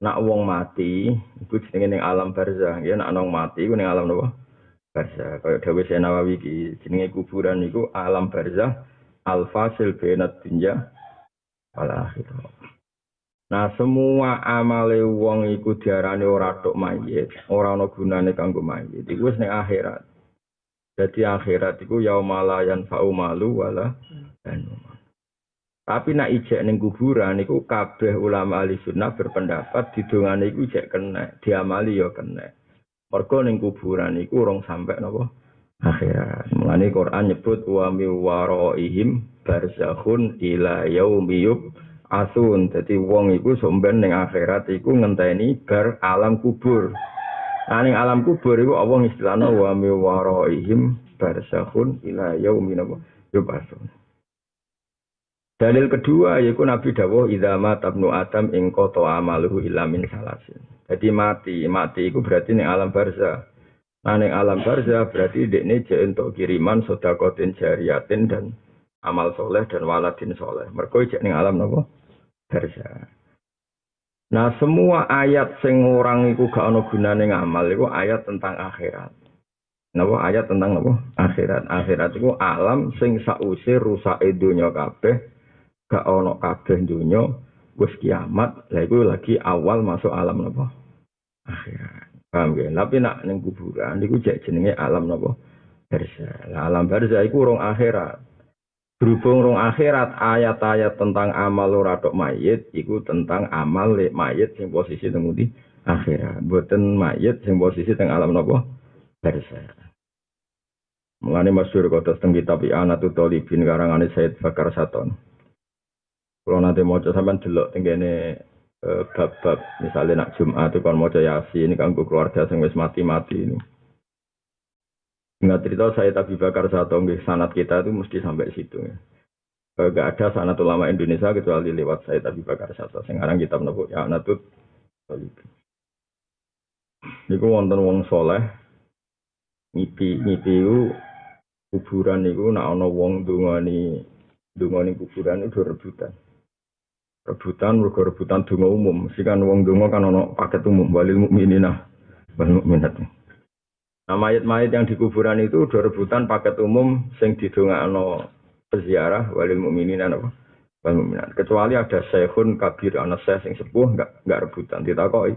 nak wong mati iku jenenge ning alam barzah. Ya nak wong mati iku ning alam napa barzah. Kaya dawuh Syekh Nawawi iki jenenge kuburan iku alam barzah al fasil bainad dunya wal akhirah. Nah semua amale wong iku diarani ora tok mayit, ora ana gunane kanggo mayit. Iku wis ning akhirat. Jadi akhirat iku yaumala fa'u malu wala dan tapi nak ijek ning kuburan iku kabeh ulama ahli sunnah berpendapat didongane iku ijek kena, diamali ya kena. Mergo ning kuburan iku urung sampe napa akhirat. Mulane Quran nyebut wa mi waraihim barzakhun ila yaumi asun. Dadi wong iku somben ning akhirat iku ngenteni bar alam kubur. Nah ning alam kubur iku Allah istilahna wa mi waraihim barzakhun ila yaumi asun. Dalil kedua yaitu Nabi Dawuh idama tabnu Adam ing koto amaluhu ilamin salasin. Jadi mati, mati itu berarti ning alam barza. Nah ning alam barza berarti dekne je untuk kiriman sodakotin jariatin dan amal soleh dan waladin soleh. Mereka jek ning alam nopo barza. Nah semua ayat sing orang iku gak ono gunane ngamal iku ayat tentang akhirat. Napa ayat tentang napa? Akhirat. Akhirat iku alam sing sause rusak dunya kabeh gak ono kabeh dunya wis kiamat lha iku lagi awal masuk alam napa? Akhirat. Paham ya tapi nak ning kuburan iku jek jenenge alam napa? Barza. Lah alam barza iku rong akhirat. Berhubung rong akhirat ayat-ayat tentang amal ora tok mayit iku tentang amal le mayit sing posisi teng akhirat. Boten mayit sing posisi teng alam napa? Barza. Mulane masyhur kota teng kitab Anatut Talibin karangane Said Bakar Saton. Kalau nanti mau sampai delok tenggene eh, bab-bab misalnya nak Jumat itu kan mau yasin kanggo keluarga sing wis mati-mati ini. Nggak cerita saya tapi bakar satu nggih sanat kita itu mesti sampai situ ya. Eh, gak ada sanat ulama Indonesia kecuali lewat saya tapi bakar satu. Sekarang kita menemukan ya natut Niku wonten wong soleh ngipi ngipi kuburan niku nak ana wong dungani dungani kuburan itu rebutan rebutan mergo rebutan donga umum mesti kan wong donga kan ono paket umum walil mukminina wal mukminat Nah, mayat-mayat yang di kuburan itu udah rebutan paket umum sing didongakno peziarah walil mukminin apa? Wal mukminat. Kecuali ada syekhun kabir ana syekh sing sepuh enggak enggak rebutan ditakoki.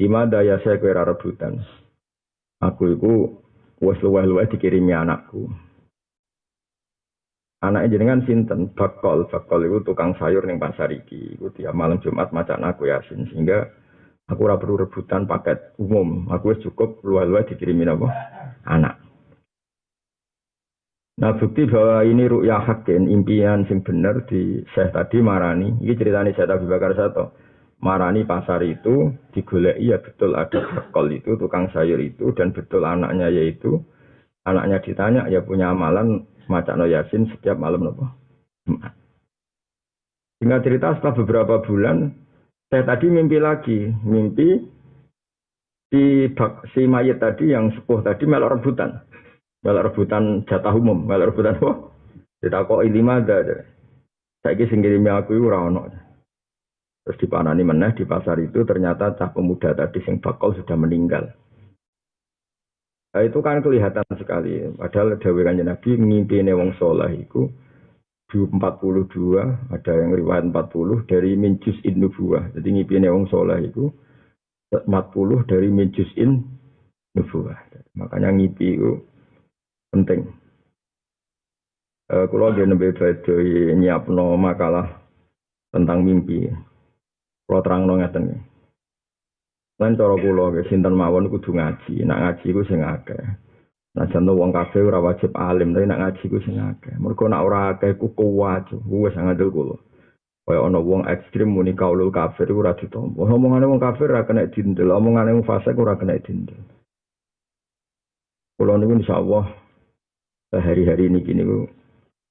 Lima daya saya kira rebutan. Aku itu wes luweh-luweh dikirimi anakku. Anaknya jenengan sinten bakol bakol itu tukang sayur ning pasar iki itu tiap malam Jumat macan aku yasin sehingga aku ora perlu rebutan paket umum aku wis cukup luar-luar dikirimin apa anak Nah bukti bahwa ini ru'ya hakin, impian sing bener di Syekh tadi marani. Ini ceritanya Syekh Abu Bakar Sato. Marani pasar itu digoleki ya betul ada bakol itu, tukang sayur itu, dan betul anaknya yaitu. Anaknya ditanya ya punya amalan maca no yasin setiap malam nopo Jumat. Singkat cerita setelah beberapa bulan saya tadi mimpi lagi, mimpi si bak, si mayat tadi yang sepuh tadi melok rebutan, melok rebutan jatah umum, melok rebutan? Kita kok lima ada, saya kira singgirimi aku itu rawon. Terus dipanani meneh di pasar itu ternyata cah pemuda tadi sing bakal sudah meninggal. Nah, itu kan kelihatan sekali. Padahal Dawe Kanjeng Nabi ngimpi wong soleh itu 42 ada yang riwayat 40 dari minjus in nubuah. Jadi ngimpi wong soleh itu 40 dari minjus in nubuah. Makanya ngipi itu penting. Uh, kalau dia nabi nyiap no makalah tentang mimpi. Kalau terang no ngeten Lan cara kula ge sinten mawon kudu ngaji. Nak ngaji ku sing akeh. Nah jantung wong kabeh ora wajib alim, tapi nak ngaji ku sing akeh. Mergo nak ora akeh ku kuwat, wis ngandel kula. Kaya ana wong ekstrim muni kaulul kafir ora ditampa. Omongane wong kafir ora kena dindel, omongane wong fasik ora kena dindel. Kula niku insyaallah hari-hari ini kini ku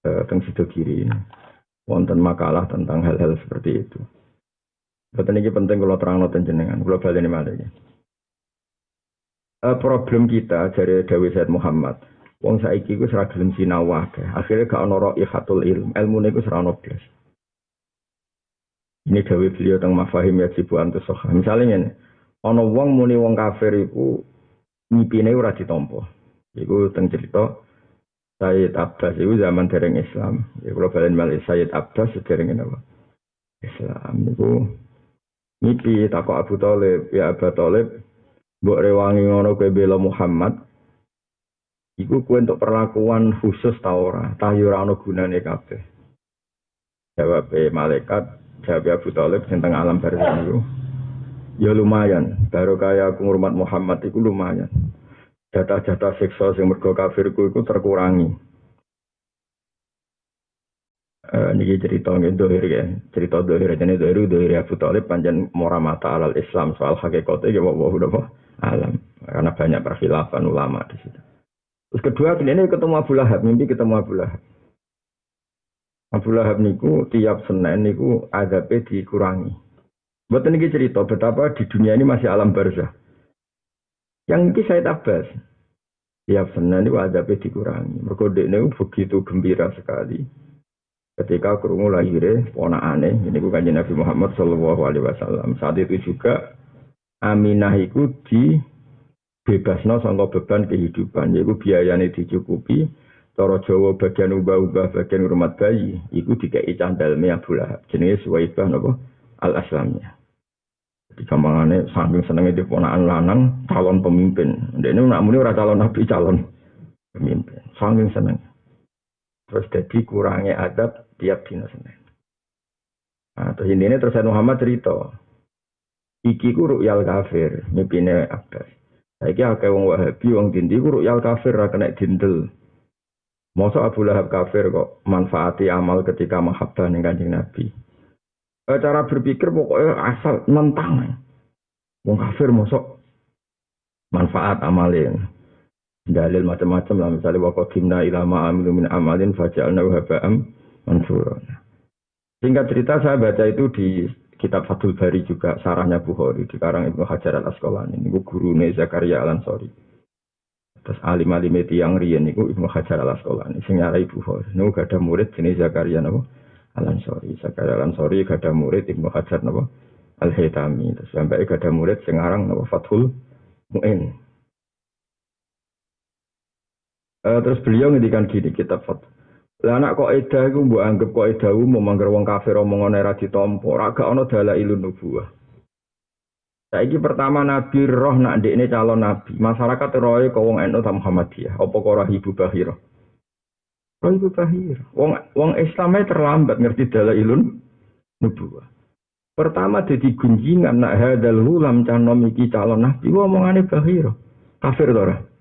eh, teng sido kiri wonten makalah tentang hal-hal seperti itu. Betul ini penting kalau terang noten jenengan, kalau balik ini malah ya. problem kita dari Dawi Said Muhammad, wong saiki ku seragam sinau wae. Akhirnya gak ono ikhatul ilm, ilmu niku serano blas. Ini dawe beliau tentang mafahim ya jibu antus Misalnya ini, ono wong muni wong kafir iku ngipine ora ditampa. Iku teng cerita Sayyid Abbas itu zaman dereng Islam. Ya kalau balen malih Sayyid Abbas dereng apa? Islam itu ngipi takok Abu Thalib, ya Abu Thalib mbok rewangi ngono kowe bela Muhammad. Iku kowe untuk perlakuan khusus ta ora? Ta yo ora ono gunane kabeh. Jawab malaikat jawab Abu Talib tentang alam barzah itu ya lumayan baru kayak aku ngurmat Muhammad itu lumayan jatah-jatah seksual yang mergo kafirku itu terkurangi uh, niki cerita nggih dohir ya cerita dohir jane dohir dohir Abu Talib panjang mora mata alal Islam soal hakikatnya ya wa udah alam karena banyak perkhilafan ulama di situ terus kedua ini ketemu Abu Lahab mimpi ketemu Abu Lahab Abu Lahab niku tiap Senin niku adabe dikurangi. Buat ini cerita betapa di dunia ini masih alam barzah. Yang ini saya tabas. Tiap Senin niku adabe dikurangi. Mereka ini begitu gembira sekali. Ketika kerungu lahirnya aneh, ini bukan Nabi Muhammad Shallallahu Alaihi Wasallam. Saat itu juga Aminah itu di bebasno sangka beban kehidupan, yaitu biayanya dicukupi, Cara Jawa bagian ubah-ubah bagian rumah bayi iku dikai candal mi Abu Lahab. Jenenge Suwaibah napa? Al Aslamnya. Jadi gampangane saking di ponakan lanang calon pemimpin. Ini nak muni ora calon nabi calon pemimpin. Saking seneng. Terus jadi kurangnya adab tiap dina Senin. Nah, terus ini terus Muhammad cerita. Iki ku ru'yal kafir, mimpine Abbas. Saiki akeh wong Wahabi wong dindi ku ru'yal kafir ra kena dindel. Masa Abu Lahab kafir kok manfaati amal ketika mahabbah ning Kanjeng Nabi. E, cara berpikir pokoknya asal nentang. Wong kafir mosok manfaat amalin. Dalil macam-macam lah misalnya wa qadimna ila ma amilu min amalin faja'alna haba'am mansura. Singkat cerita saya baca itu di kitab Fathul Bari juga sarahnya Bukhari di karang Ibnu Hajar Al Asqalani ini guru Zakaria Al Ansori. Terus alim alim itu yang rian itu Ibnu Hajar al Asqalani sing nyarai Bukhari. Niku gak ada murid jenis Zakaria napa? Al Ansori. Zakaria Al Ansori gak ada murid Ibnu Hajar napa? Al Haytami. Terus sampai gak ada murid sing aran napa Fathul Muin. Uh, terus beliau ngedikan gini kitab Fathul. Lah anak kok edah iku mbok anggap kok edah umum mangger wong kafir omongane ra ditampa, ora gak ana dalailun nubuwah. Saiki pertama Nabi roh nak ini calon Nabi. Masyarakat roh kau wong NU ta Muhammadiyah. Apa kau roh Ibu Bahiro? Roh Ibu Bahiro. Wong wong Islamnya terlambat ngerti ilun nubuwah. Pertama jadi gunjingan nak hadal hulam canom iki calon Nabi. Omongane Bahiro. Kafir to Kafir.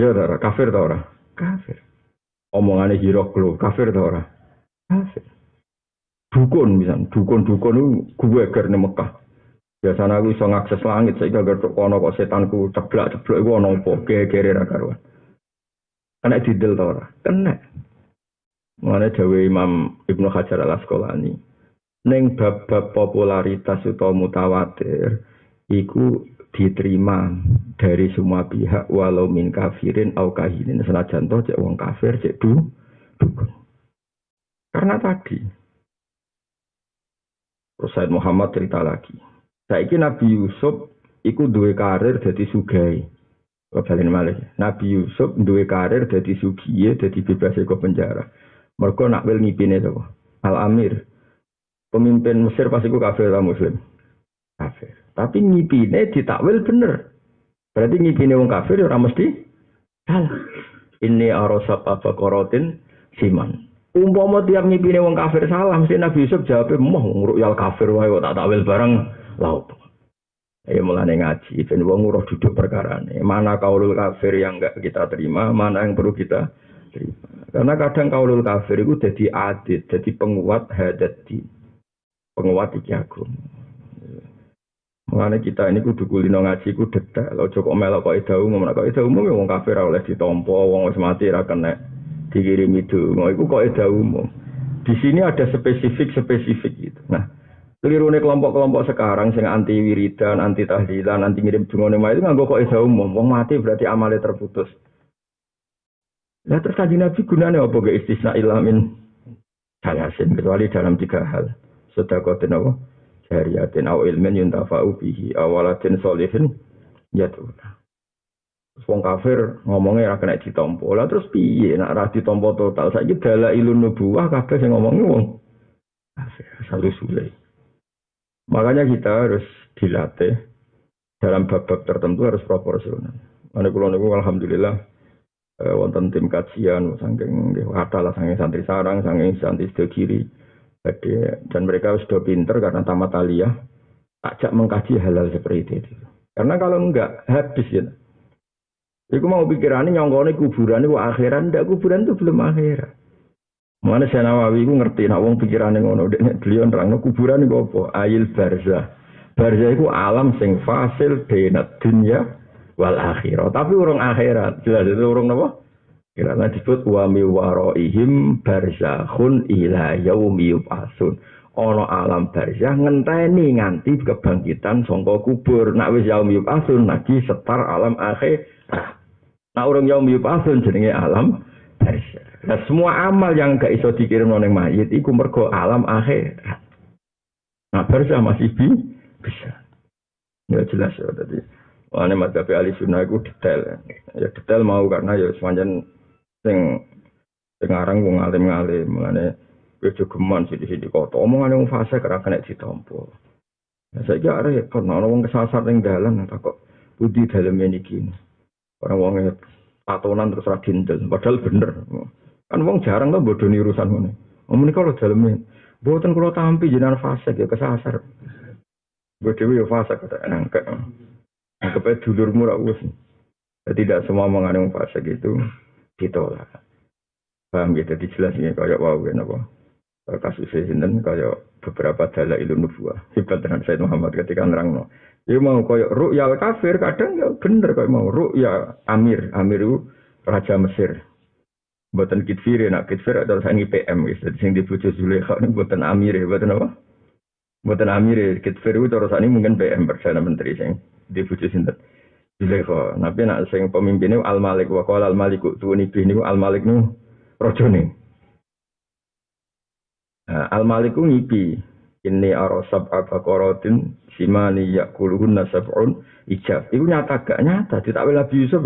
Ya ora, kafir to Kafir. Omongane Hiroklo, kafir to Kafir. Dukun misalnya dukun-dukun itu gue ger Mekah. Biasanya aku bisa ngakses langit sehingga gak kono kok setanku ceblak ceblak itu ono apa? Gere ra karuan. Kena didel ta ora? Kena. Mana Jawa Imam Ibnu Hajar al Asqalani neng bab-bab popularitas atau mutawatir iku diterima dari semua pihak walau min kafirin au kahinin senajan toh cek wong kafir cek du dukun karena tadi Terus Muhammad cerita lagi. Saiki Nabi Yusuf iku duwe karir dadi sugai. Kebalen malih. Nabi Yusuf duwe karir dadi sugiye dadi bebas ke penjara. Mergo nak wel ngipine to. Al Amir. Pemimpin Mesir pasti ku kafir lah muslim. Tapi ngipine ditakwil bener. Berarti ngipine wong kafir ya ora mesti salah. Ini arosap apa korotin siman. Umpama tiap ngipine wong kafir salah, mesti Nabi Yusuf jawab, "Moh yal kafir wae kok tak takwil bareng laut." Ya mulane ngaji, ben wong nguruh duduk perkara ini. Mana kaulul kafir yang enggak kita terima, mana yang perlu kita terima. Karena kadang kaulul kafir itu jadi adit, jadi penguat hadat penguat iki aku. Mulane kita ini kudu kulino ngaji ku detail. Ojo kok melok kok ida umum, kok ida umum wong kafir oleh ditampa, wong wis mati ra kena dikirim itu. Mau itu kok ada umum. Di sini ada spesifik-spesifik gitu. Nah, keliru nih kelompok-kelompok sekarang sing anti wiridan, anti tahlilan, anti ngirim dungane itu nggak kok ada umum. Wong mati berarti amalnya terputus. Nah terus kaji Nabi gunanya apa gak istisna ilamin salasin kecuali dalam tiga hal. Sedekatin apa? Jariyatin aw ilmin yuntafa'u bihi awalatin solihin yatuna. Wong kafir ngomongnya ra kena ditompo. Lah terus piye nak ra ditompo total? Saiki dala ilun nubuwah kabeh sing ngomongi wong kafir. Sulit. Makanya kita harus dilatih dalam bab-bab tertentu harus proporsional. Mana kulo niku alhamdulillah eh, wonten tim kajian saking kata lah saking santri sarang, saking santri kiri. Jadi, dan mereka sudah pinter karena tamat aliyah ajak mengkaji hal-hal seperti itu. Karena kalau enggak habis ya. Iku mau pikirannya nyongkone kuburan itu akhiran, ndak kuburan itu belum akhirat. Mana saya Nawawi ku ngerti nak wong pikirannya ngono, dek beliau nerangno kuburan itu apa? Ail barzah. Barzah itu alam sing fasil benat dunia wal akhirat. Tapi orang akhirat, jelas itu orang apa? Karena disebut wa mi waraihim barzakhun ila yaumi yub'atsun. Ono alam barzah ngenteni nganti kebangkitan sangka kubur. Nak wis yaumi yub'atsun lagi setar alam akhirat. Nah orang yang pasun jenenge alam barzah. Nah semua amal yang gak iso dikirim nang mayit iku mergo alam akhirat. Nah barzah masih bi bisa. Ya jelas ya tadi. Wah, madzhab ahli sunnah itu detail. Ya detail mau karena ya sepanjang sing sing aran wong alim-alim, mengenai Bejo geman sih di sini kota. Omongan yang fase karena kena ditompo. Nah, saya kira repot. Nah, orang kesasar dalam, kok budi dalam ini gini. Orang wong patonan terus radindel, padahal bener. Kan wong jarang tuh bodoh urusan ngono. Omong kalau dalamnya, buatan kalau tampi jenengan fase ya kesasar. Gue dewi ya fase kata nangkep. Nangkep aja dulurmu rak us. Ya, tidak semua mengandung fase gitu ditolak. Paham gitu dijelasin kayak wow apa kasus sinten kayak beberapa dalil ilmu nubuah. Hebat dengan Said Muhammad ketika nerangno. Ya mau koyo ru'ya kafir kadang ya bener koyo mau ru'ya Amir, Amir itu raja Mesir. Buatan kitfir nak kitfir atau sangi PM wis dadi sing dibujuk Zulaikha ini buatan Amir buatan apa? Buatan Amir kitfir itu terus ini mungkin PM perdana menteri sing dibujuk sinten. Zulaikha. Nabi nak sing pemimpinnya Al Malik wa qala Al Malik tuwani bi niku Al Malik nu rajane. Nah, Al Malik ngipi ini arosab abakorotin simani yakuluhun nasabun ijab. Itu nyata gak nyata. Tidak boleh Yusuf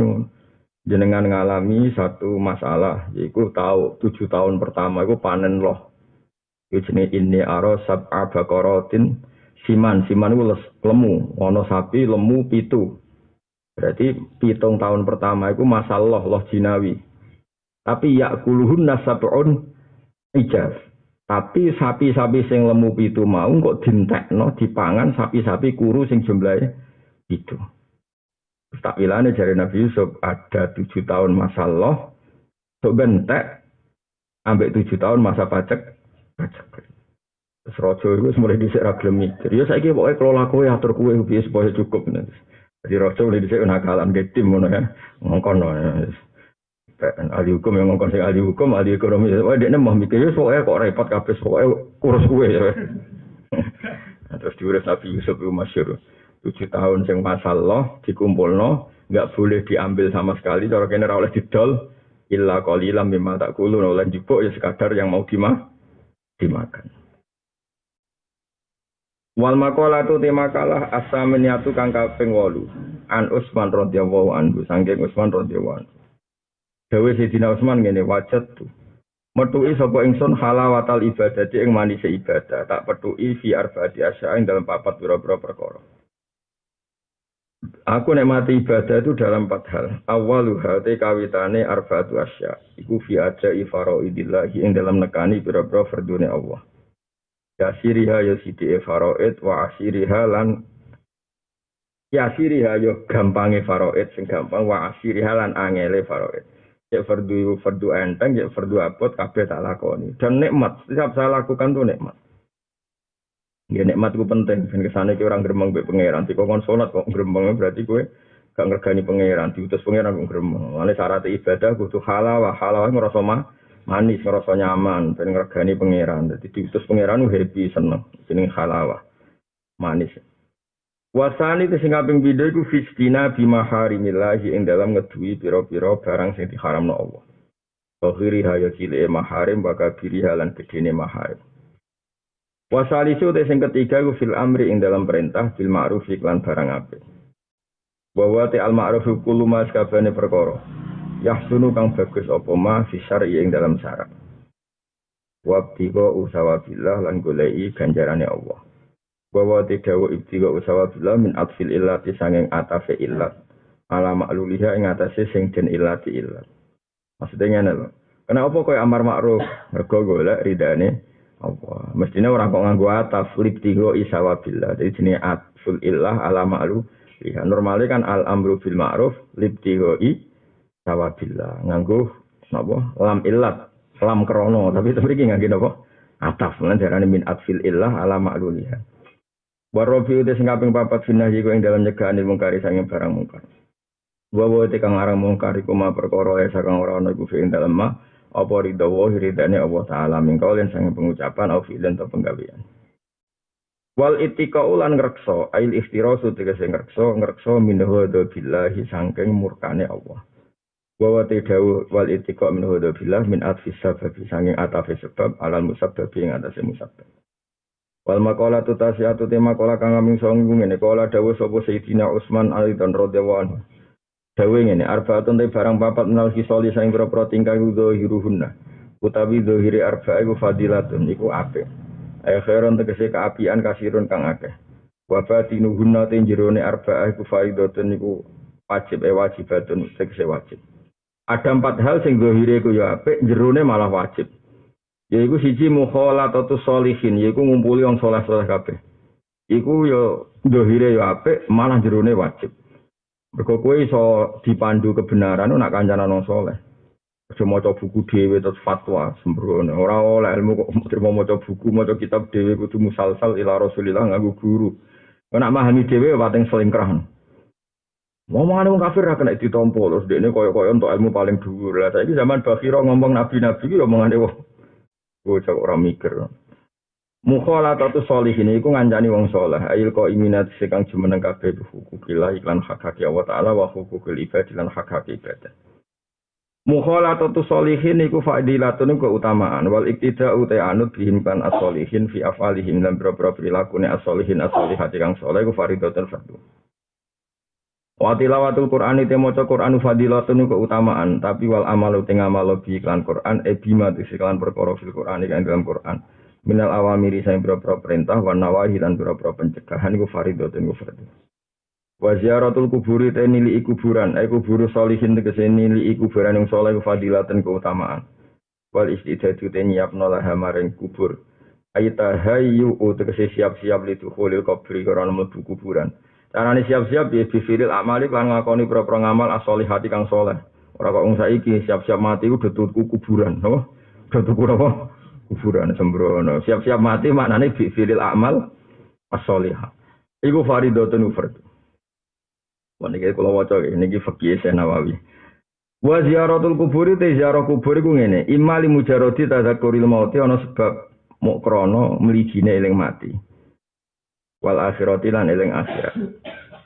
jenengan ngalami satu masalah. Yaitu tahu tujuh tahun pertama itu panen loh. Itu jenis ini arosab abakorotin siman. Siman itu lemu. Wono sapi lemu pitu. Berarti pitung tahun pertama itu masalah loh jinawi. Tapi yakuluhun nasabun ijab. Tapi sapi-sapi sing lemu itu mau kok dintekno dipangan sapi-sapi kuru sing jumlahe itu. Tak bilane jari Nabi Yusuf ada tujuh tahun masa loh, sok bentek, ambek tujuh tahun masa pajak, pajak. Terus rojo itu mulai disik ragilem mikir. Ya saya kira pokoknya kelola kue atur kue supaya cukup. Jadi rojo mulai disik nakalan ke tim, ya. ngongkon. ahli hukum yang ngomong ahli hukum, ahli ekonomi. Wah, dia mau mikir, ya, soalnya kok repot kabeh, pokoknya kurus gue ya. Terus diurus Nabi Yusuf itu masyur. Tujuh tahun yang masalah dikumpul no, nggak boleh diambil sama sekali. Kalau kena oleh didol, illa qalilam mimma tak kulu oleh jupuk ya sekadar yang mau dimah, dimakan. Wal makola tu tema kalah asameniatu kang kaping wolu. An Usman radhiyallahu anhu, sangking Usman radhiyallahu anhu. Dawe Sayyidina Utsman ngene wajat tu. Metuki sapa ingsun halawatal ibadati ing manise ibadah, tak petuki fi arbaati ing dalam papat pira-pira perkara. Aku nek mati ibadah itu dalam empat hal. Awaluha te kawitane arbaatu asya. Iku fi aja ifaraidillah ing dalam nekani pira-pira Allah. Ya siriha ya sidi faraid wa asiriha lan ya siriha yo gampange faraid sing gampang wa asiriha lan angele faraid cek fardu fardu enteng cek fardu abot kabeh tak lakoni. Dan nikmat setiap saya lakukan tuh nikmat. Ya nikmat itu penting ben kesane ki orang gremeng mbek pangeran. Kok kon salat kok gremeng berarti kowe gak ngergani pangeran. Diutus pangeran kok gremeng. Mane syarat ibadah kudu halal halal ngrasa mah manis ngerasa nyaman ben ngergani pangeran dadi diutus pangeran happy seneng jeneng halal manis Wasani itu sing kaping pindho iku fistina bima harimillahi ing dalam ngedui pira-pira barang sing diharamno Allah. Sohiri haya cili maharim baka biri halan gedene maharim. Wasalisu te sing ketiga ku fil amri ing dalam perintah bil ma'ruf iklan barang apik. Bahwa te al ma'ruf kullu mas kabane perkara. Yahsunu kang bagus apa ma fi syar'i ing dalam syarat. Usawa billah lan golei ganjarane Allah. Bahwa te dawu ibtiqa usawa billah min atfil illati sanging atafe illat. Ala makluliha ing atase sing den illati illat. Maksudnya ngene lho. Kenapa koyo amar makruf? Mergo golek ridane apa? Mestine ora kok nganggo ataf lip tigo isawabillah. Jadi jenenge atful illah ala ma'lu. Ya, normalnya kan al amru bil ma'ruf lip sawabillah. Nganggo napa? Lam illat, lam krono. Tapi mriki nganggo napa? Ataf. Lan jarane min atfil illah ala ma'luliha. Warofi udah sing kaping papat finah iku ing dalam nyegaane mungkari sange barang mungkar. Wa wa te kang arang mungkar iku ma perkara ya sakang ora ana iku fi'in dalem ma apa ridha wa ridane Allah taala min kaulen sang pengucapan au fi'lan atau penggawean. Wal itika ulan ngrekso ail iftirasu tegese ngrekso ngrekso min hada billahi sangking murkane Allah. Wa wa te dawu wal itika min hada billah min atfis sabab sanging atafe sebab alal musabbab ing atase musabbab. Wal makola tu tasiatu te makola kang ngaming song ngene kola dawu sapa Sayyidina Utsman Ali dan anhu. Dawe ngene, arbaatun te barang papat menal kisoli saing pira-pira tingkah iku hiruhunna. Utawi dohiri arba iku fadilatun iku apik. Ayo khairon tegese keapian kasirun kang akeh. Wa batinuhunna te jerone arba iku faidatun iku wajib e wajibatun tegese wajib. Ada empat hal sing dohiri iku ya apik, jerone malah wajib. Yaiku siji mukhalatatu sholihin, yaiku ngumpuli wong saleh-saleh kabeh. Iku ya dohire ya apik, malah jerone wajib. Mergo kowe iso dipandu kebenaran nak kancanan wong saleh. Aja maca buku dhewe terus fatwa sembrono. Ora oleh ilmu kok terima maca buku, maca kitab dhewe kudu musalsal ila Rasulillah nganggo guru. Nek mahami dhewe pating selingkrahan. Ngomongane wong kafir ra kena ditampa terus dekne koyo-koyo untuk ilmu paling dhuwur. Lah saiki zaman Bakhira ngomong nabi-nabi ki omongane wong. Bocah ora mikir. Mukhalatatu sholihin iku ngancani wong saleh. Ail kok iminat sekang jumeneng kabeh hukukillah iklan hak hak Allah taala wa hukukil ibad lan hak hak ibadah. Mukhalatatu sholihin iku fadilatun keutamaan wal iktida uta anut bihim kan fi afalihim lan boro prilakune as-sholihin as-sholihati kang saleh iku faridatun fardu. Wa tilawatul Qur'an itu maca Qur'an fadilatun keutamaan tapi wal amalu teng amal bi iklan Qur'an e bima iklan perkara fil Qur'an kan dalam Qur'an. Minal awamiri sayang boro perintah wa nawahi lan boro pencegahan iku faridatun iku fardhu wa ziaratul kuburi te nili kuburan ay kuburu solihin tegese nili kuburan yang saleh fadilatun keutamaan. Wal istidadu te nyiapno laha kubur. Ayta hayyu tegese siap-siap litu khulil kubri karena mlebu kuburan carane siap-siap ya bifiril amali lan ngakoni pro-pro ngamal as-solihati kang soleh ora kok wong saiki siap-siap mati udah tuku kuburan no udah tuku apa kuburan sembrono. Siap-siap mati maknane bi firil amal as-sholihah. Iku fardhu. Wah niki kula waca niki fikih Nawawi. Wa ziaratul kubur te ziarah kubur iku ngene, imali mujarrati tadzakuril mauti ana sebab mok krana mligine eling mati. Wal akhirati lan eling akhirat.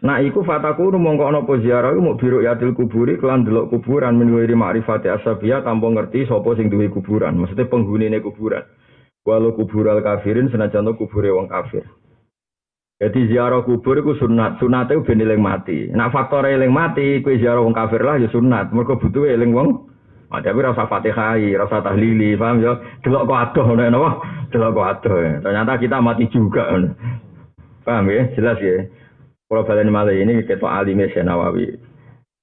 Nah iku fataku mongko ana apa ziarah iku biru yatil kuburi kelan delok kuburan minwiri ma'rifati asabiyah tanpa ngerti sapa sing duwe kuburan, maksudnya penghunine kuburan. Walau kubural kafirin senajan kubure wong kafir. Jadi ziarah kubur iku sunat, sunate ben eling mati. Nah faktor eling mati kuwi ziarah wong kafir lah ya sunat, mergo butuh eling wong Nah, tapi rasa fatihah, rasa tahlili, paham ya? Delok kok adoh, ngono apa? Delok kok adoh. Ternyata kita mati juga. Paham ya? Jelas ya? Kalau balen malah ini kita alime Nawawi.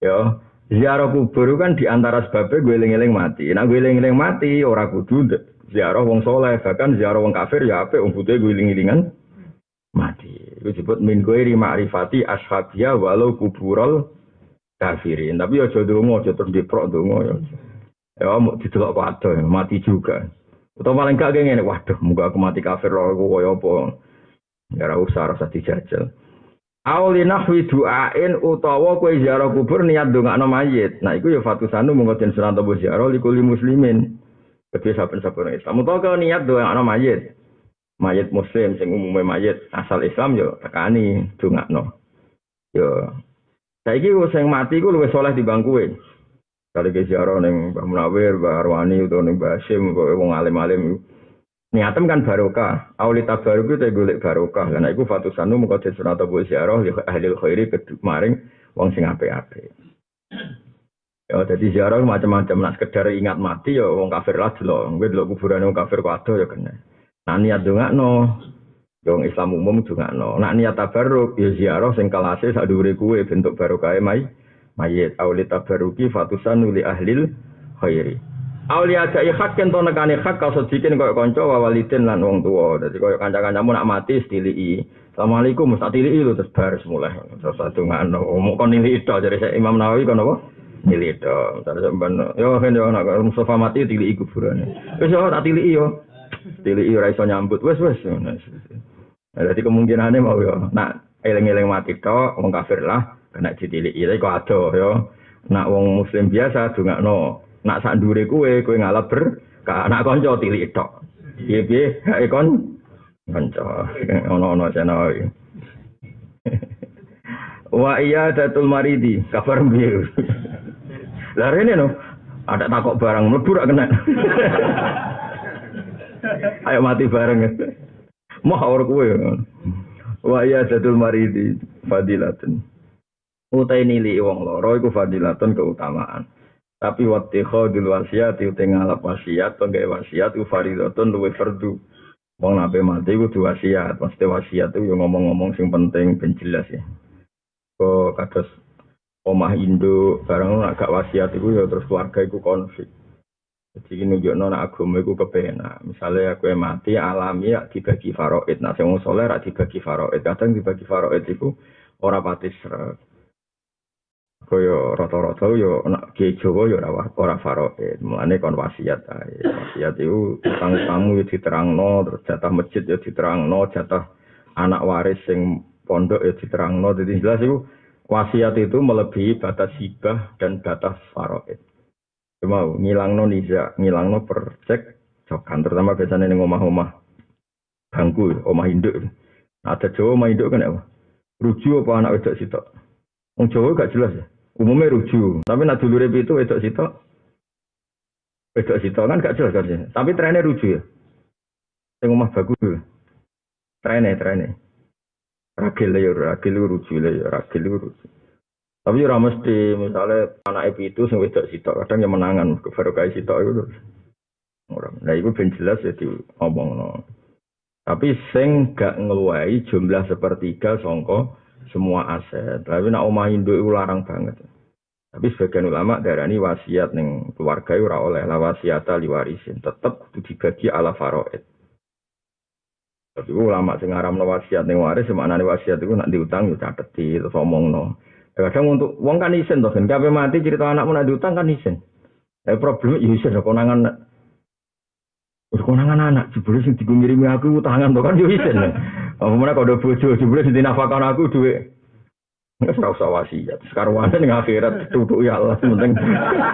Ya, ziarah kubur kan di antara sebabnya gue eling-eling mati. Nah gue eling-eling mati ora kudu ziarah wong soleh, bahkan ziarah wong kafir ya apa wong butuh gue eling-elingan mati. Itu disebut min gue ma'rifati ashabiyah walau kuburol kafirin. Tapi ya jodoh mau jodoh di pro dongo ya. Ya mau didelok kok mati juga. Atau paling gak ngene, waduh, muga aku mati kafir lho, aku koyo apa. Ya ora usah rasa dijajal. Auli nahwi du'ain utawa kowe ziarah kubur niat ndongakno mayit. Nah iku ya fatusanu monggo den sunan tobo ziarah likuli muslimin. Kedhe saben-saben Islam utawa kowe niat ndongakno mayit. Mayit muslim sing umume mayit asal Islam yo ya tekani ndongakno. Yo. Ya. Saiki sing mati ku luwih saleh dibanding kowe. Kali ke ziarah ning Mbah Munawir, Mbah Arwani utawa ning Mbah Hasyim, kok wong alim-alim niatem kan barokah. Auli tabaruk itu golek barokah. Nek iku fatusanu mengko disunat apa ziarah li ahli khairi keduk maring wong sing apik-apik. Ya jadi ziarah macam-macam nak sekedar ingat mati ya wong kafir lah delok. Kowe delok kuburan wong kafir kok ado ya kena. Nah niat dongakno Wong Islam umum dongakno. Nak niat tabarruk ya ziarah sing kelase sak dhuwure kuwe bentuk barokah mai mayit auli tabaruki fatusan li ahlil khairi Aulia ada hak kan to nekane hak kau sedikin kau kanca wa walidin lan wong tua. Dadi kau kanca-kancamu nak mati stilii. Assalamualaikum mesti tilii lu terus bar mulai. Terus satu ngano mau kon itu dari saya Imam Nawawi kon apa? Nili itu. Terus sampean yo kan yo nak Mustafa mati tilii kuburan. Wis yo tak tilii yo. Tilii ora iso nyambut. Wis. Nah, jadi kemungkinannya mau yo. Nak eling-eling mati tok wong kafir lah kena ditiliki tapi kok ado ya nak wong muslim biasa no nak sak ndure kuwe kowe ngalap ber anak kanca tilik tok. Piye piye? Hae kon? Kanca. Ono-ono channel wa iya datul maridi. Kabar biru lah rene no ada takok barang mlebu rak kena. Ayo mati bareng. Mau ora kuwe wa iya datul maridi fadilatun. Utai nili wong loro iku fadilatun keutamaan. Tapi waktu khodul wasiat itu ngalap wasiat, tonggai wasiat itu faridatun luwe fardu. Wong nabe mati itu wasiat, pasti wasiat itu yang ngomong-ngomong sing penting ben jelas ya. Kok kados omah Indo barang agak wasiat itu ya terus keluarga itu konflik. Jadi nunjuk nona agama itu kepenak. Misalnya aku yang mati alami ya dibagi faroid. Nah, mau soleh dibagi faroid. Kadang dibagi faroid itu orang pati kaya rata-rata yo nak kiai Jawa yo ora ora faraid. Mulane kon wasiat ae. Wasiat iku utang kamu yo diterangno, terus jatah masjid yo diterangno, jatah anak waris sing pondok yo diterangno. Jadi jelas iku wasiat itu melebihi batas hibah dan batas faraid. Cuma ngilangno niza, ngilangno percek jokan terutama biasanya ning omah-omah bangku, omah induk. Ada Jawa omah induk kan apa? Rujuk apa anak wedok sitok? Wong Jawa gak jelas ya. Umumnya rujuk. Tapi nak dulu itu wedok sitok. Wedok sitok kan gak jelas kan. Tapi trennya rujuk ya. Yang rumah bagus. Trennya, trennya. Ragil ya, ragil rujuk ya, ragil rujuk. Tapi ora mesti misalnya anak itu sing wedok sitok kadang yang menangan ke barokah sitok itu. Orang. Nah itu ben jelas ya ngomong no. Tapi sing gak ngeluai jumlah sepertiga songko semua aset. Tapi nak omah induk itu larang banget. Tapi sebagian ulama darani wasiat ning keluarga ora oleh la wasiata liwarisin, tetep kudu dibagi ala faraid. Tapi ulama sing ngaramno wasiat ning waris maknane wasiat iku nak diutang yo cateti terus omongno. Kadang untuk wong kan isin to kan kabeh mati cerita anakmu nak diutang kan isin. Tapi problem yo isin konangan konangan anak jebule sing digungirimi aku utangan to kan isin. Apa mana kalau bojo jebule sing dinafakon aku duit. Nggak usah usah wasiat. Sekarang wanda nih akhirat tutup ya Allah penting.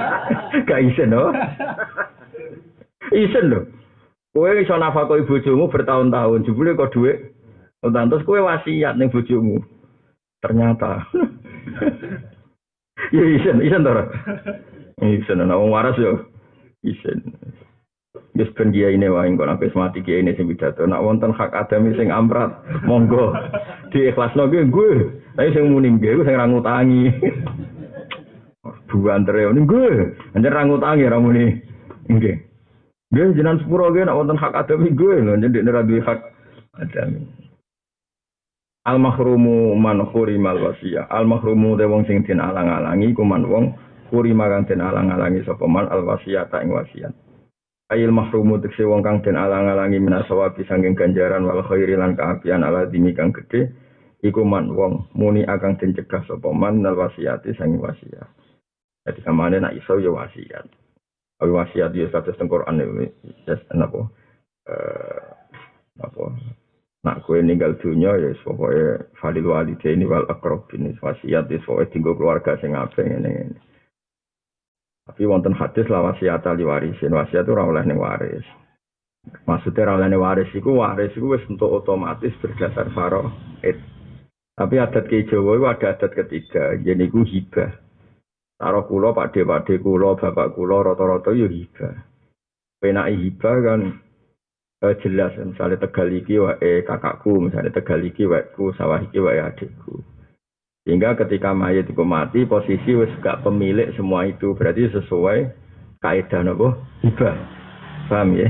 Gak isen loh. Isen loh. Kue iso nafakoi bojomu bertahun-tahun. Jebule kok duit. Utang terus kue wasiat nih bojomu. Ternyata. ya isen, isen toh. Isen, nah waras yo. Isen. Wis ben kiai ini wae kok nek mati ini sing pidato. Nak wonten hak adami sing amrat, monggo diikhlasno kuwi gue. Tapi sing muni nggih sing ra ngutangi. Buan tere ning gue. Anjen ra ngutangi ra muni nggih. Nggih jenengan sepuro nggih nek wonten hak adami gue lho njen nek ra duwe hak adami. Al mahrumu man khurimal wasiyah. Al mahrumu de wong sing den alang-alangi kuman wong khurima kang den alang-alangi sapa man al wasiyah ta ing wasiat. Ayil mahrumu tekse wong kang den alang-alangi minasawabi sanging ganjaran wal khairi lan kaapian ala dini kang gede iku man wong muni akan den cegah sapa man nal wasiati sangi wasiat. Jadi kamane nak iso ya wasiat. Awi wasiat ya status teng Quran ya napa eh apa nak kue ninggal dunia ya pokoknya falil walidaini wal akrobin wasiat ya pokoknya tinggal keluarga sing apik ngene tapi wonten hadis lah wasiat ali warisin. Wasiat itu oleh ning waris. Maksudnya oleh ning waris iku waris iku wis untuk otomatis berdasar faraid. Tapi adat ke Jawa itu ada adat ketiga, jadi ku hibah. Taruh kulo, pakde pakde kulo, bapak kulo, roto-roto yo hibah. Penai hibah kan eh, jelas misalnya tegal iki wae kakakku, misalnya tegal iki wae sawah iki wae adikku. Sehingga ketika mayat itu mati, posisi wis gak pemilik semua itu. Berarti sesuai kaidah nopo hibah. Paham ya?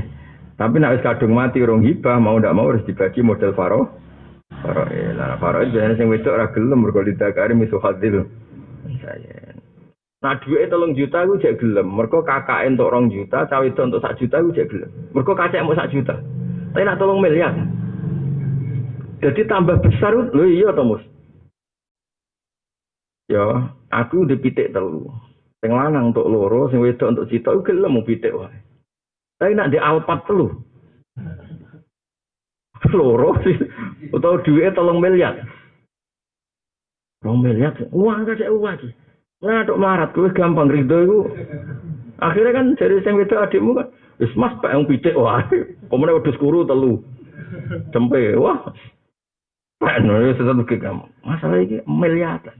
Tapi nak wis kadung mati rong hibah, mau ndak mau harus dibagi model faro. Faro eh, lah faro itu biasanya sing wedok ora gelem mergo didakari misu hadil. Saya. Nah duit tolong juta gue jek gelem. Mergo kakak untuk rong juta, cawe itu untuk sak juta gue jek gelem. Mergo kakek mau sak juta. Tapi nak tolong miliar. Jadi tambah besar, lho iya to mus. Ya, aku di pitik telu. Sing lanang untuk loro, sing wedok untuk aku gelem mau pitik wae. Tapi nak di alpat telu. Loro sih, atau duit tolong miliar. Tolong miliar, uang gak uang lagi. Nah, dok marat, gue gampang ridho itu. Akhirnya kan dari sing wedok adikmu kan, wis mas pak yang pitik wah, komune wedhus kuru telu. Cempe, wah. Pak, no, sesat kamu. Masalah ini miliaran.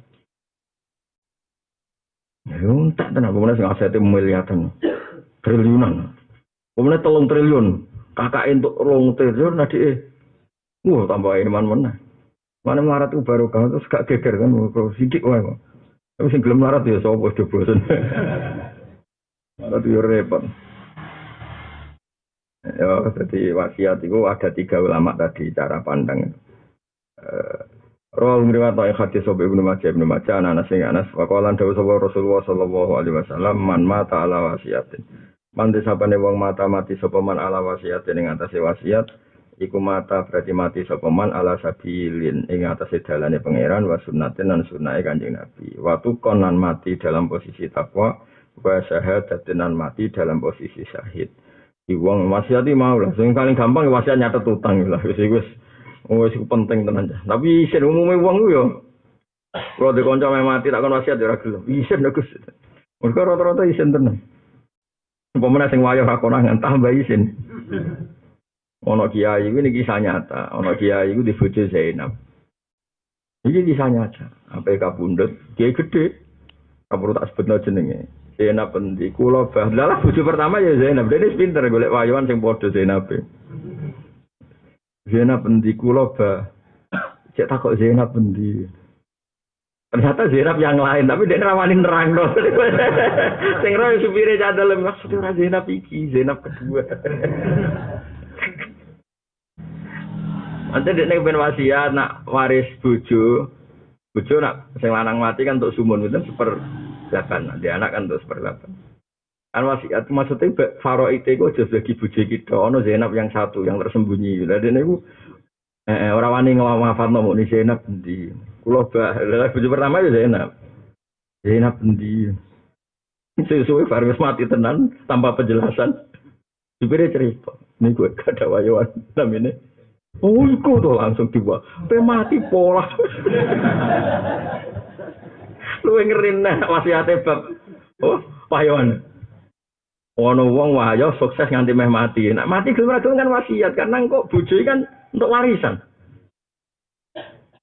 Ya entek tenan kemudian sing asete miliaran. Triliunan. Kemudian telung triliun. Kakak untuk rong triliun nadi eh. Wah tambah iman mana. Mana melarat itu baru kan terus gak geger kan sidik wae kok. Tapi sing gelem melarat ya sapa do bosen. Melarat yo repot. Ya, jadi wasiat itu ada tiga ulama tadi cara pandang. Rawal ngriwat ta hadis sobe Ibnu Majah Ibnu Majah anak sing Anas waqalan dawuh sapa Rasulullah sallallahu alaihi wasallam man mata ala wasiatin. Man disapane wong mata mati sapa man ala wasiatin ing atase wasiat iku mata berarti mati sapa man ala sabilin ing atase dalane pangeran wa sunnatin lan sunnahe Kanjeng Nabi. Watu konan mati dalam posisi takwa wa syahadatin mati dalam posisi syahid. Di wong wasiati mau lah, sing paling gampang wasiat nyatet utang lah wis wis Oh, itu penting tenan. Tapi isin umumnya uang lu yo. Kalau di konco mati tak kon wasiat ya gelem. Isin Gus. Mergo rata-rata isin tenan. Umpamane sing wayah konangan tambah isin. Ono kiai ini kisah nyata. Ono kiai itu di bojo Zainab. Ini kisah nyata. Apa kabundut, kiai gede. Kamu tak sebut jenenge. Zainab endi kula bah. Lah bojo pertama ya Zainab. Dene pinter golek wayuan sing padha Zainab. Zainab endi kula ba cek takok Zainab endi Ternyata Zainab yang lain, tapi dia rawani nerang dong. Sing roh supire cadel maksudnya ora Zainab iki, Zainab kedua. Nanti dia ben wasiat nak waris bojo. Bojo nak sing lanang mati kan untuk sumun itu seper delapan. Dia anak kan untuk seper delapan. Kan maksudnya faro itu kok aja bagi bojo kita. Ono Zainab yang satu yang tersembunyi. Lah dene iku eh ora wani nglawafatno mok ni Zainab endi. Kula bah, lah bojo pertama ya Zainab. Zainab endi. Sesuai Faris mati tenan tanpa penjelasan. Supirnya cerita, ini gue gak ada wayuan namanya. Oh, iku tuh langsung tiba. Pe mati pola. Lu ngerin nah wasiate bab. Oh, wayuan. Ono wong wahyo sukses nganti meh mati. Nak mati gelem kan wasiat karena kok bojo kan untuk warisan.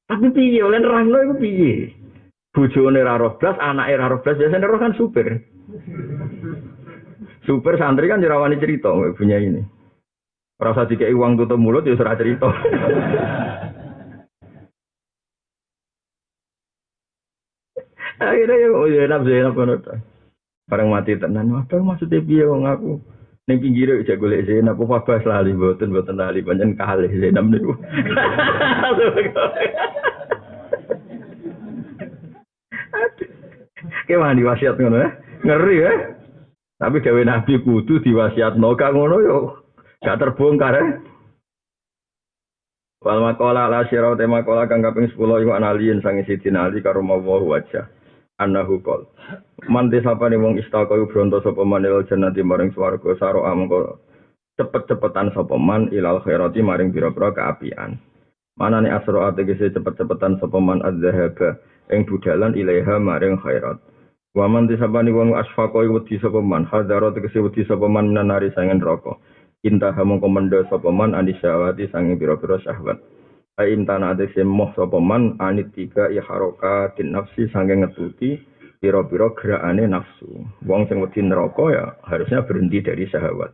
Tapi piye oleh nerangno iku piye? Bojone ra roh blas, anake ra roh blas, biasane roh kan supir. Supir santri kan jerawani cerita punya ini. Rasa dikei uang tutup mulut ya serah cerita. Akhirnya ya oh ya enak enak banget. Barang mati tenan, apa maksudnya piye wong aku? Ning pinggire aja golek Zainab apa bas lali mboten mboten lali pancen kalih Zainab niku. Kayak mandi wasiat ngono ya. Ngeri ya. Tapi gawe Nabi kudu diwasiatno gak ngono yo. Gak terbongkar ya. Wal makola la syirau te makola kang kaping 10 iku analiin sange sidin ali karo mawa wajah. Anahu kol. Man desapane wong istaka iku bronto sapa man ilal jannati maring swarga saro amangka cepet-cepetan sapa man ilal khairati maring pira-pira kaapian. Manane asro ategese cepet-cepetan sapa man adzahaba ing budalan ilaiha maring khairat. Wa man desapane wong asfaqa iku wedi sapa man hadaro tegese wedi sapa man minanari sangen neraka. Intah mongko mendha sapa man anisyawati sange pira-pira syahwat. Ain tanah adese moh sapa man anit tiga ya haroka tin nafsi sange ngetuti piro-piro gerakane nafsu. Wong sing wedi neraka ya harusnya berhenti dari syahwat.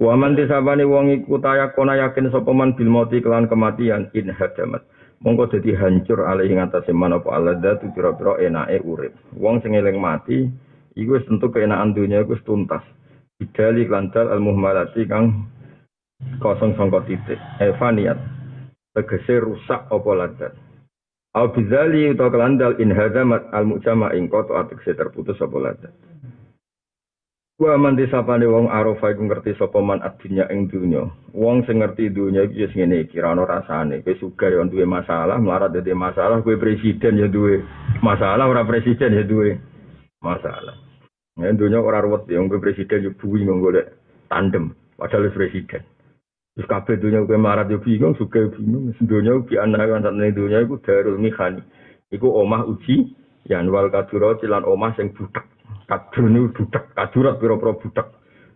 Wa man tisabane wong iku tayakona yakin sapa man bil mauti kelan kematian in hadamat. Mongko dadi hancur alih ing atase man apa alada tu pira-pira enake urip. Wong sing eling mati iku wis tentu keenakan dunya iku tuntas. Bidali lantal al muhmalati kang kosong sangka titik. Evaniat. Tegese rusak apa ladat. Au bizali utawa kelandal in hadamat al mujama ing koto ategese terputus apa ladat. Wa man disapane wong arafa iku ngerti sapa man adunya ing dunya. Wong sing ngerti dunya iki wis ngene iki ra ono rasane. Kowe sugih ya duwe masalah, melarat dadi masalah, kowe presiden ya duwe masalah, ora presiden ya duwe masalah. Ya dunya ora ruwet ya kowe presiden yo buwi golek tandem padahal presiden. Terus kabeh dunya kowe melarat yo bingung, sugih bingung. Dunya ki anak kan sak dunya iku darul mihani. Iku omah uji yan wal kadura cilan omah sing butek. kadune butek, kadurat pira-pira butek.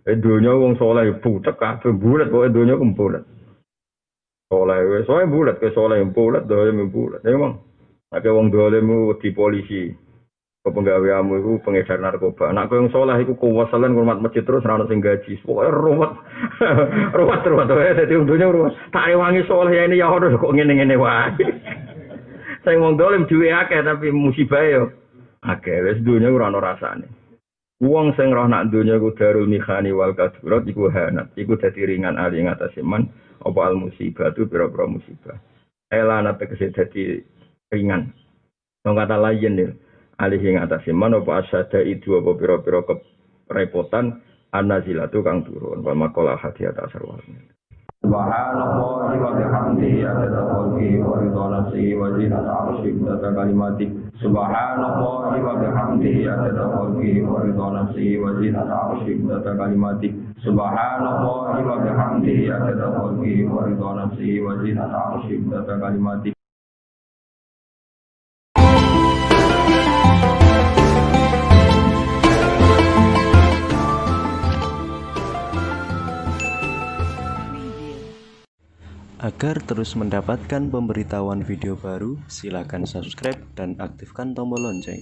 Eh donya wong saleh butek kabeh bulet kok donya kumpulet. Saleh wis saleh bulet ke saleh bulet donya bulet. Ya mong. Nek wong dolemu di polisi. Kepenggaweanmu iku pengedar narkoba. Nek kowe wong saleh iku kuwasalen ngurmat masjid terus ora ono sing gaji. Pokoke ruwet. ruwet ruwet wong donya ruwet. Tak saleh ya ini ya ono kok ngene-ngene wae. Sing wong dolim duwe akeh tapi musibah yo akeh wis donya ora ono rasane. Wong sing roh nak donya ku darul mikhani wal kadurat iku hanat, iku dadi ringan ali ing atase man apa al musibah tu pira-pira musibah. Elana tegese dadi ringan. Wong kata lain nih, ali ing atase man apa asyada itu apa pira-pira kerepotan anazilatu kang turun. Wa maqala hati atas arwahnya. Subhanallah wa bihamdihi adada khalqi wa ridha nafsi wa zinata arshi wa kalimati Subhanallah wa bihamdihi adada khalqi wa ridha nafsi wa zinata arshi wa kalimati Subhanallah wa bihamdihi adada khalqi wa ridha nafsi wa zinata arshi wa kalimati Agar terus mendapatkan pemberitahuan video baru, silakan subscribe dan aktifkan tombol lonceng.